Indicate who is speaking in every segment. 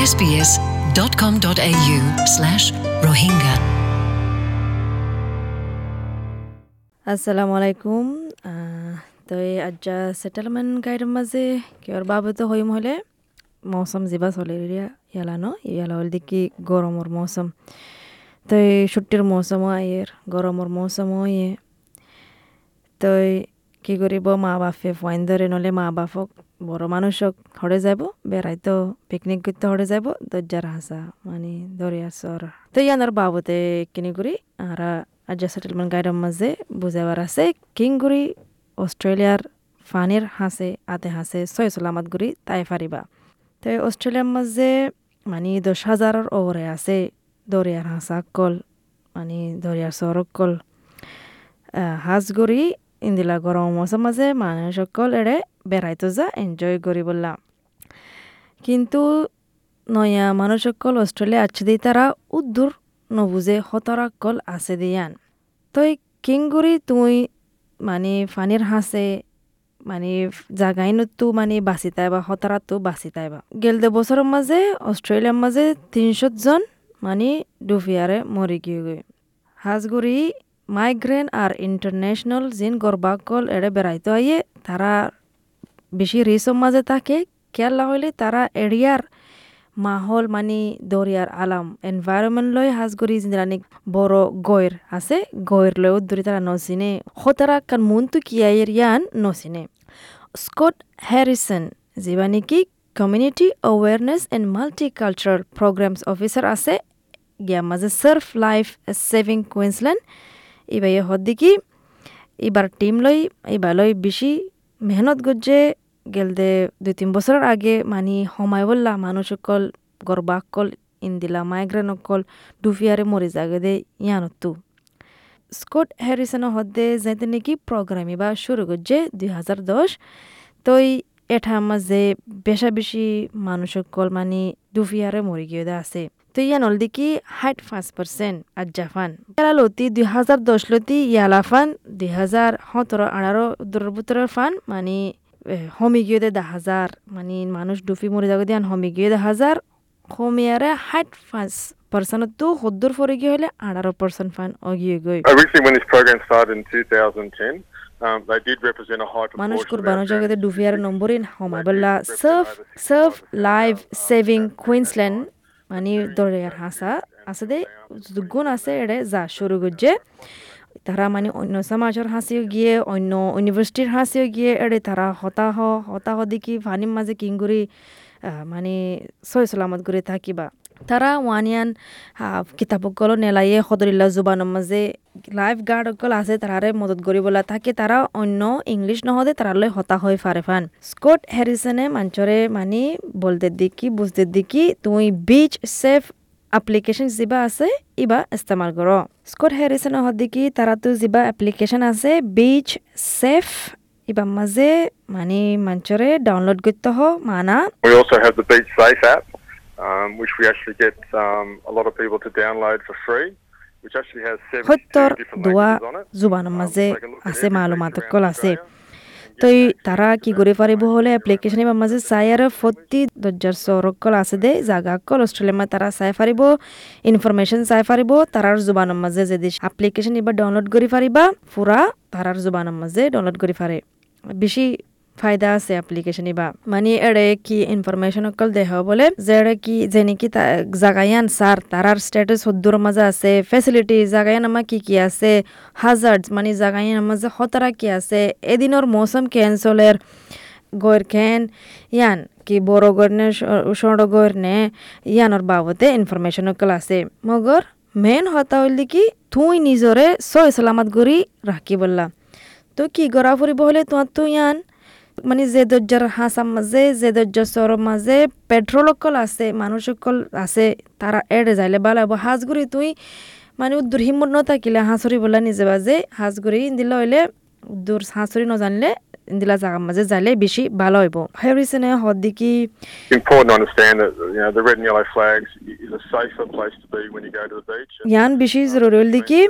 Speaker 1: sbs.com.au slash rohingya.
Speaker 2: আসসালামু আলাইকুম তো এই আজ্জা সেটেলমেন্ট গাইডের মাঝে কেউর বাবদ হইম হলে মৌসুম যিবা চলে এরিয়া ইয়ালানো ইয়ালা হল দেখি গরমর মৌসুম তো এই ছুটির মৌসুমও আইয়ের গরমর মৌসুমও ইয়ে তো কি করিব মা বাপে ফাইন ধরে নলে মা বাপক, বড় মানুষক হরে যাব বেড়াইতো পিকনিক করতে হরে যাব দরজার হাসা মানে দরিয়া সর তো ইয়ানোর বাবতে কিনি করি আর আজ্জা সেটেলমেন্ট গাইডের মাঝে বুঝাবার আছে কিংগুড়ি অস্ট্রেলিয়ার ফানির হাসে আতে হাসে ছয় সালামাত গুড়ি তাই ফারিবা তো অস্ট্রেলিয়ার মাঝে মানে দশ হাজারের ওরে আছে দরিয়ার হাসা কল মানে দরিয়ার সরক কল। হাঁসগুড়ি ইন্দিলা গরম মৌসুম মাঝে মানুষ সকল এড়ে বেড়াইতো যা এনজয় করি বললাম কিন্তু নয়া মানুষ সকল অস্ট্রেলিয়া আছে দিয়ে তারা উদ্দূর নবুজে হতরা কল আছে দিয়ান। তো এই কিংগুড়ি তুই মানে ফানির হাসে মানে জাগাইনতো মানে বাঁচি তাইবা হতারাতো বাঁচি তাইবা। গেল দে বছরের মাঝে অস্ট্রেলিয়ার মাঝে তিনশো জন মানে ডুফিয়ারে মরি গিয়ে গই হাঁসগুড়ি মাইগ্রেন আর ইন্টারন্যাশনাল জিন গরবাকল এড়ে বেড়াইতে আইয়ে তারা বেশি রিসম মাঝে থাকে, খেয়াল হইলে তারা এরিয়ার মাহল মানে দরিয়ার আলাম এনভায়রনমেন্ট লয় হাজগরি জিন্দানি বড় গয়ের আছে, গয়ের লয় উদ্দরি তারা নচিনে হতারা কান মনতু কিয়াইয়ের ইয়ান নচিনে স্কট হ্যারিসন যিবা নেকি community awareness and multicultural programmes officer আছে। গিয়া মাজে সার্ফ লাইফ সেভিং কুইন্সল্যান্ড এবার ইয়ে হদ্দি কি এবার টিম লই, এবার লই বেশি মেহনত গজ্জে গেল দে দুই তিন বছরের আগে মানি সময় বললা, মানুষ অকল গর্বাকল ইন্দিলা মাইগ্রেন অকল ডুফিয়ারে মরে যাগে দে ইয়ানতো স্কট হ্যারিসনের হদ্দে যাইতে নাকি প্রোগ্রাম এবার শুরু করছে দুই হাজার দশ। তই এঠার মাঝে বেশা বেশি মানুষ অকল মানে ডুফিয়ারে মরে গিয়ে আছে তো ইয়ান হল হাইট পাঁচ পার্সেন্ট। আর জাপান ইয়ালা লতি দুই হাজার দশ লতি ইয়ালা ফান দুই হাজার সতেরো আঠারো উত্তর বুতরের ফান মানে হমি গিয়ে দে হাজার। মানে মানুষ ডুফি মরে যাবে দিয়ান হমি গিয়ে দে হাজার। হমিয়ারে হাইট পাঁচ পার্সেন্ট তো সদ্দুর ফরে গিয়ে হলে আঠারো পার্সেন্ট ফান অগিয়ে গই।
Speaker 3: 2010, um,
Speaker 2: মানুষ কুরবানো জায়গাতে ডুফিয়ার নম্বর ইন হমাই বললা surf surf life saving Queensland মানে দরে আর হাসা আছে। দে গুণ আছে এড়ে যা শুরু করছে। তারা মানে অন্য সমাজের হাসিও গিয়ে অন্য ইউনিভার্সিটির হাসিও গিয়ে এড়ে তারা হতাহ হতাহ দেখি ফানির মাঝে কিংগুড়ি মানে সই সালামত করে থাকিবা। তারা ওয়ানিয়ান কিতাপকল নেলাইয়ে সদরিল্লা জুবানৰ মাঝে লাইফ গার্ড অকল আছে তারারে মদত করিবলা থাকে তারা অন্য ইংলিশ নহদে তারালৈ হতাশ হৈ ফারে ফান। স্কট হ্যারিসনে মাঞ্চরে মানে বলতে দিকি বুঝতে দিকি তুই বিচ সেফ এপ্লিকেশন যিবা আছে ইবা ইস্তেমাল কৰ। স্কট হ্যারিসনৰ হদিকি তারাতো যিবা এপ্লিকেশন আছে বিচ সেফ ইবা মাঝে মানে মাঞ্চরে ডাউনলোড করতে হ মানা।
Speaker 3: Um, which we actually get um, a lot of people to download for free, which actually has 72
Speaker 2: সত্যৰ
Speaker 3: different
Speaker 2: দোৱা
Speaker 3: languages on it.
Speaker 2: জুবানৰ
Speaker 3: at
Speaker 2: আছে মালুমাত অকল আছে. তই তারা কি করে পারিব হলে এপ্লিকেশন বা মাঝে চাই আর ফতি দরজার সরকল আছে দে জাগা কল অস্ট্রেলিয়া তারা চাই পারিব ইনফরমেশন চাই পারিব তারার জুবানৰ মাঝে যদি এপ্লিকেশন এবার ডাউনলোড করি পারিবা পুরা তারার জুবানৰ মাঝে ডাউনলোড করি পারে বেশি ফায়দা আছে এপ্লিকেশন ইবা মানে এড়ে কি ইনফরমেশন অকল দেহ বলে যে এড়ে কি যে নাকি জাগায়ান সার তারার স্ট্যাটাস হদ্দুর মাঝে আছে ফেসিলিটি জাগায়ান আমার কি কি আছে হাজার্ড মানে জাগায়ান মাঝে হতারা কি আছে এদিনের মৌসুম ক্যান্সলের গয়ের খেন ইয়ান কি বড় গরনে সড় গরনে ইয়ানোর বাবদে ইনফরমেশন অকল আছে। মগর মেন হতা হইলি কি তুই নিজরে সয় সালামত গড়ি রাখি বললা তো কি গড়া ফুরিব হলে তোমার তো ইয়ান মানে যে দরজার হাঁসার মাঝে যে দরজার সরর মাঝে পেট্রোল অকল আছে মানুষ অকল আছে তারা এড়ে যাইলে ভালো হব হাঁসগুড়ি তুই মানে উদ্দুর হিম্মত নথাকিলে হাঁসুরি বলা নিজে বাজে। হাঁসগুড়ি দিলে হইলে উদ্দুর হাঁসুরি নজানলে দিলা জাগার মাঝে যাইলে বেশি ভালো হইব। হেরিসনে হদ্দিকি
Speaker 3: It's important to understand that you know the red and yellow flags is a safer place to be when you go to the beach.
Speaker 2: ইয়ান বেশি জরুরি হল দিকি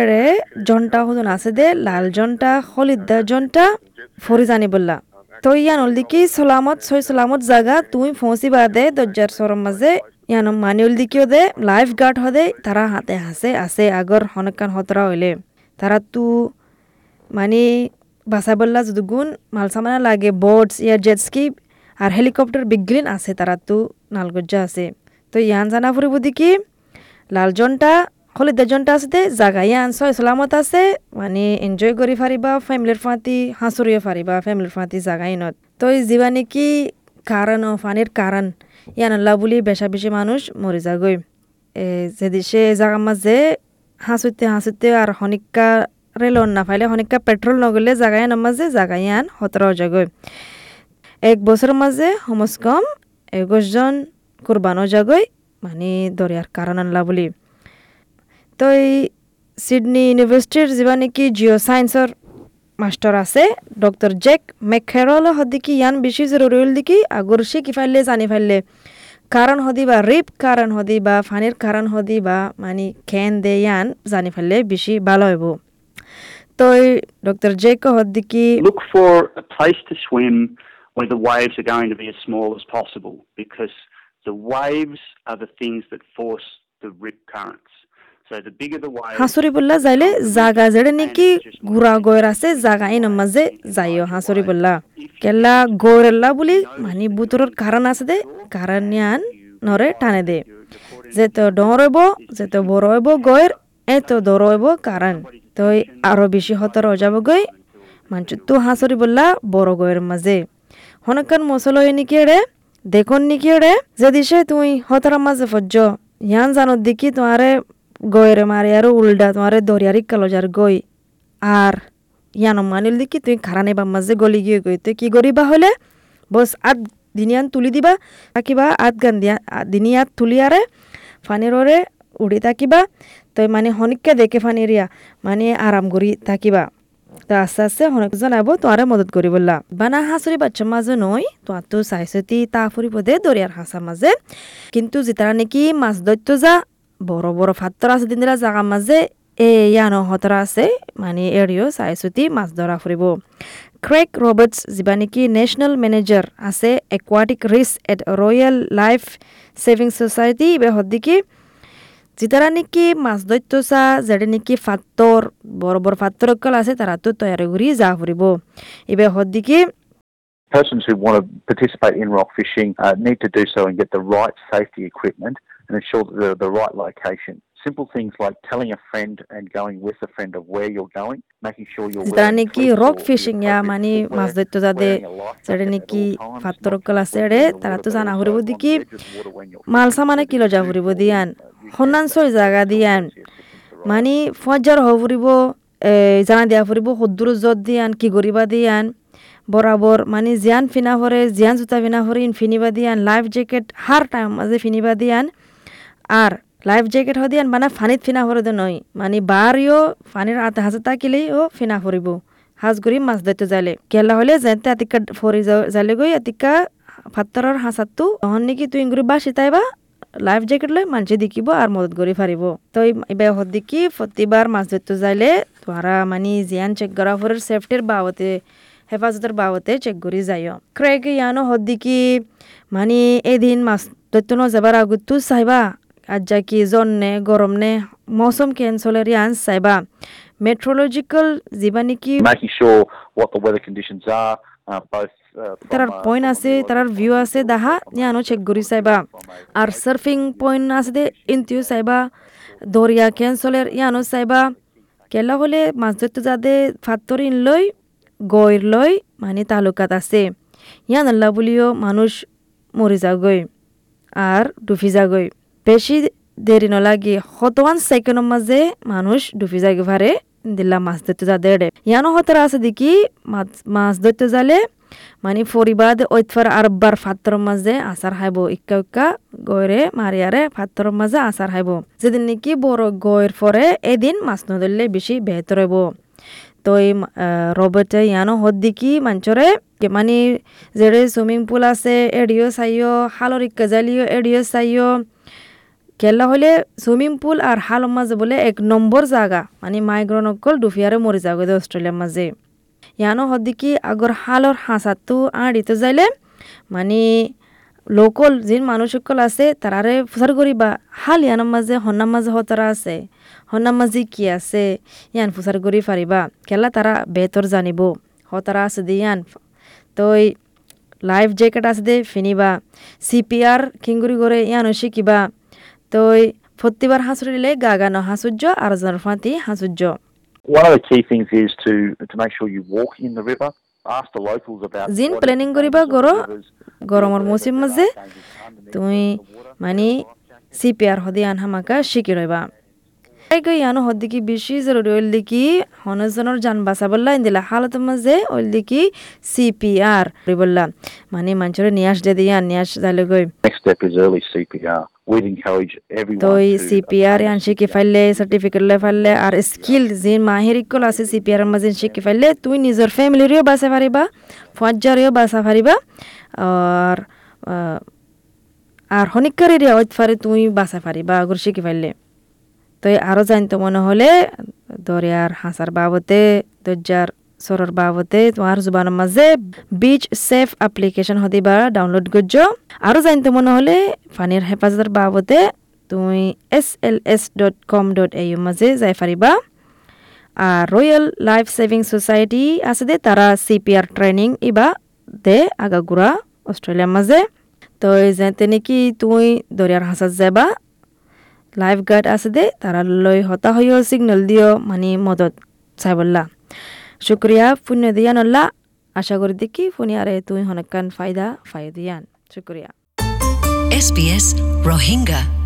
Speaker 2: এড়ে জনটা হদন আছে দে লাল জনটা হলিদা জনটা। ফরি জানি বললা। তো ইয়ান হল দিকি সলামত, ছয় সলামত জায়গা তুমি পৌঁছি বাদে দরজার সরম মাঝে ইয়ান মানিউল দিকিও দে, লাইফ গার্ড হদে, তারা হাতে হাসে আছে আগর হনকান হতরা হইলে। তারা তু মানে বাসাবল্লা যদুগুণ মাল সামানা লাগে বোটস ইয়ার জেটস্কি আর হেলিকপ্টার বিগলিন আছে তারা তু নালগজ্জা আছে। তো ইয়ান জানা ফুরিব দিকি লালজনটা হলে দেজনটা আছে দে জাগা ইয়ান ছয় সলামত আছে মানে এনজয় কৰি ফাৰিবা ফেমিলিৰ ফাঁতি হাঁচৰিয়ে ফাৰিবা ফেমিলিৰ ফাঁতি জাগা ইনত তো যিবা নেকি কাৰণ ও ফানির কারণ ইয়ান আল্লাহ বুলি বেশা বেশি মানুষ মরে এ যদি সে জাগার মাঝে হাঁচুতে হাঁচুতে আর হনিকা রেলন না ফাইলে হনিকা পেট্রোল নগলে জাগায় নামাজে জাগাই আন হতর যাগৈ এক বছরের মাঝে সমস কম একুশজন কুরবানো মানে দরিয়ার কারণ আনলা বুলি তো এই সিডনি ইউনিভার্সিটির যিবা নেকি জিঅ' সায়েন্সৰ মাস্টার আছে ডক্টর জেক মেকহেরল হদিকি ইয়ান হল দিকি আগর সে কি ফাইলে জানি ফাইলে কারণ হদি বা রিপ কারণ হদি বা ফানির কারণ হদি বা মানে খেন দে ইয়ান জানি ফেললে বেশি ভালো হইব তো ডক্টর জেক হদিকি
Speaker 4: Look for a place to swim where the waves are going to be as small as possible, because the waves are the things that force the rip.
Speaker 2: বললা যাইলে জাগা যেড়ে নেকি গুড়া গয়ের আছে জাগা ইন মাঝে যাইও বললা কেলা গয়েরল্লা বুলি মানে বুতরের কারণ আছে দে কারণ ইয়ান নরে টানে দে যে তো ডর হইব যে তো বড় হইব গয়ের এ তো দর হইব কারণ তো আরও বেশি হতর যাব গই মানচু তো বললা বড় গয়ের মাঝে হনকান মশল হয় নিকি এড়ে দেখুন নিকি এড়ে যে দিশে তুই হতর মাঝে ফজ্জ ইয়ান জানত দেখি তোমারে গয়েরে মারে আর উল্টা তোমারে দরিয়ারি কালোজার গই আর ইয়ান মানিল দেখি তুই খারানে বা মাঝে গলি গিয়ে গই তুই কি করিবা হলে বস আত দিনিয়ান তুলি দিবা থাকিবা আত গান দিয়া দিনিয়াত তুলি আরে ফানিররে উড়ি থাকিবা তই মানে হনিককে দেখে ফানিরিয়া মানে আরাম করি থাকিবা তো আস্তে আস্তে অনেকজন আবো তোয়ারে মদত করি বললা বানা হাঁচুরি বাচ্চার মাঝে নই তোয়ার তো চাইছতি তা ফুরিব দে দরিয়ার হাঁসার মাঝে কিন্তু যেতারা নাকি মাছ দৈত্য যা বড় বড় ফাত্তর আছে দিনরা জাগার মাঝে এ ইয়ানো হতরা আছে। মানে এরিও চাইছতি মাছ ধরা ফুরিব ক্ৰেক ৰবাৰ্টছ যিবা নেকি নেশ্যনেল মেনেজাৰ আছে aquatic risk at Royal Life Saving Society. ইবে হদ্দিকি যেতারা নাকি মাছ দৈত্য চা যেটা নাকি ফাত্তর বড় বড় ফাত্তর অকল আছে তারা তো তৈরি করি যা ফুরিব এবার হদ্দিকি
Speaker 5: Persons who want to participate in rock fishing uh, need to do so and get the right safety equipment. And ensure that they're the right location. Simple things like telling a friend and going with a friend of where you're going, making sure you're wearing
Speaker 2: নাকি rock fishing ইয়া মানে মাছ যেটা
Speaker 5: jacket at
Speaker 2: নাকি ফাত্তর
Speaker 5: in the
Speaker 2: তারা তো জানা
Speaker 5: also
Speaker 2: দিকি
Speaker 5: on the edge of the water when you're
Speaker 2: মাল
Speaker 5: fishing.
Speaker 2: সামানে কিলো যা ফুরিব দিয়ান সন্ধান ছয় জাগা দিয়ান মানে ফজ্জার হ ফুরিব জানা দিয়া ফুরিব সদ্দুর যত দিয়ান কি করিবা দিয়ান বরাবর মানে জিয়ান ফিনা ফরে জিয়ান জোতা ফিনা ফরে ইন ফিনিবা দিয়ান লাইফ জ্যাকেট হার টাইম মাঝে ফিনিবা দিয়ান আর লাইফ জ্যাকেট হ দিয়ান মানে ফানিত ফিনা ফরে দে নয়। মানে বারিও ফানির আতে হাজে তাকিলেই ও ফিনা ফরিব হাজ করি মাছ দৈতে যাইলে কেলা হলে যেতে আতিকা ফরি যাইলে গই আতিকা ফাত্তৰৰ হাঁচাতো তহন নেকি তুই ইংগুৰি বা চিতাইবা লাইফ জ্যাকেট লৈ মানুষে দেখিব আর মদত কৰি ফারিব তো এবার হত দেখি প্রতিবার মাছ ধরতে যাইলে তোহারা মানে জিয়ান চেক করা ফরের সেফটির বাবতে হেফাজতের বাবতে চেক করি যাইও ক্রেক ইয়ানো হত দেখি মানে এদিন মাছ ধরতে ন যাবার আগত তো চাইবা আর যা কি? জন্নে গরম নে মৌসুম ক্যান্সলের ইয়ান চাইবা মেট্রোলজিক্যাল যিবা নেকি তারার
Speaker 5: uh,
Speaker 2: পয়েন্ট আছে তারার ভিউ আছে দাহা ইয়ানো চেক করি চাইবা আর সার্ফিং পয়েন্ট আছে দে ইন্তিও চাইবা দরিয়া ক্যান্সলের ইয়ানো চাইবা কেলা হলে মাছ ধরতে যাতে ফাত্তর ইন লই গইর লই মানে তালুকাত আছে। ইয়ান আল্লাহ বুলিও মানুষ মরি যাগৈ আর ডুফি যাগৈ। বেশি দেরি নলাগে হতওয়ান সেকেন্ডের মাঝে মানুষ ডুফি যাগে ভারে দিল্লা মাছ ধরতে যা দেড়ে ইয়ানো হতরা আছে দেখি, মাছ ধরতে যালে মানে ফরিবাদ ঐতফার আরব্বার ফাত্তর মাঝে আসার হাইব ইক্কা ইক্কা গয়রে মারিয়ারে ফাত্তর মাঝে আসার হাইব যেদিন নাকি বড় গয়ের পরে এদিন মাছ নধরলে বেশি বেহতর হইব তো এই রবটে ইয়ানো হদ দেখি মাঞ্চরে মানে যেড়ে সুইমিং পুল আছে এডিও চাইও হালর ইক্কা জালিও এডিও চাইও কেলা হলে সুইমিং পুল আর হাল মাঝে বলে এক নম্বর জায়গা মানে মাইগ্রন অকল ডুফিয়ারে মরি যাগো অস্ট্রেলিয়ার মাঝে। ইয়ানো হদ্দিকি আগর হালর হাসাতু আড়িতে যাইলে মানে লোকল যিন মানুষ সকল আছে, তারারে প্রচার করিবা। হাল ইয়ানোর মাঝে হন্নার মাঝে হতারা আছে হন্নার মাঝে কি আছে, ইয়ান প্রচার করি পারিবা কেলা তারা বেতর জানিব, হতারা আছে দি ইয়ান। তই লাইফ জ্যাকেট আছে দে ফিনিবা। সিপিআর খিঙ্গুরি করে ইয়ানো শিকিবা। তই প্রতিবার হাঁচুরিলে গা গানো হাঁচুর্য আর জনের ফাঁতি হাঁচুর্য
Speaker 5: One of the key things is to to make sure you walk in the river. Ask the locals about.
Speaker 2: জিন করিবা গরো
Speaker 5: of rivers,
Speaker 2: মাঝে তুমি মানে সিপিআর হদি আন হামাকা রইবা গৈ ইয়ানো হদ্দিকি বেশি জরুরি ওইল দেখি হনজনের যান বাঁচা বললা ইন্দিলা হালত মাঝে ওইল দেখি সিপিআর বললা মানে মানুষের নিয়াস দে দিয়া নিয়াস যাইলে গই
Speaker 5: Next step is early CPR. We'd encourage everyone.
Speaker 2: তই
Speaker 5: to
Speaker 2: সিপিআর
Speaker 5: obtain
Speaker 2: ইয়ান শিকি ফাইলে সার্টিফিকেট লৈ ফাইলে আর স্কিল যে মাহির ইকল আছে সিপিআর মাঝে শিকি ফাইলে তুই নিজের ফ্যামিলিরও বাঁচা পারিবা ফজ্জারেও বাঁচা পারিবা আর আর হনিকারের অত ফারে তুই বাঁচা পারিবা আগর শিকি ফাইলে তই আরও জানতো মনে হলে দরিয়ার হাসার বাবতে দরজার সরর বাবতে তোমার জুবানের মাঝে বিচ সেফ অ্যাপ্লিকেশন হদিবা ডাউনলোড করছ আরও জানতে মনে হলে পানির হেফাজতের বাবতে তুমি S L S dot com dot এই মাঝে যাই পারিবা আর রয়্যাল লাইফ সেভিং সোসাইটি আছে দে তারা সিপিআর ট্রেনিং ইবা দে আগাগুড়া অস্ট্রেলিয়ার মাঝে তো যেতে নাকি, তুই দরিয়ার হাসাত যাবা লাইফ গার্ড আছে দে তারা লই হতা হইও সিগনাল দিও মানে মদত, চাই বললা। শুক্রিয়া পুণ্য দিয়ান আল্লাহ আশা করি দেখি ফুনি আরে তুই হনকান ফায়দা ফায়দিয়ান শুক্রিয়া
Speaker 1: SBS Rohingya.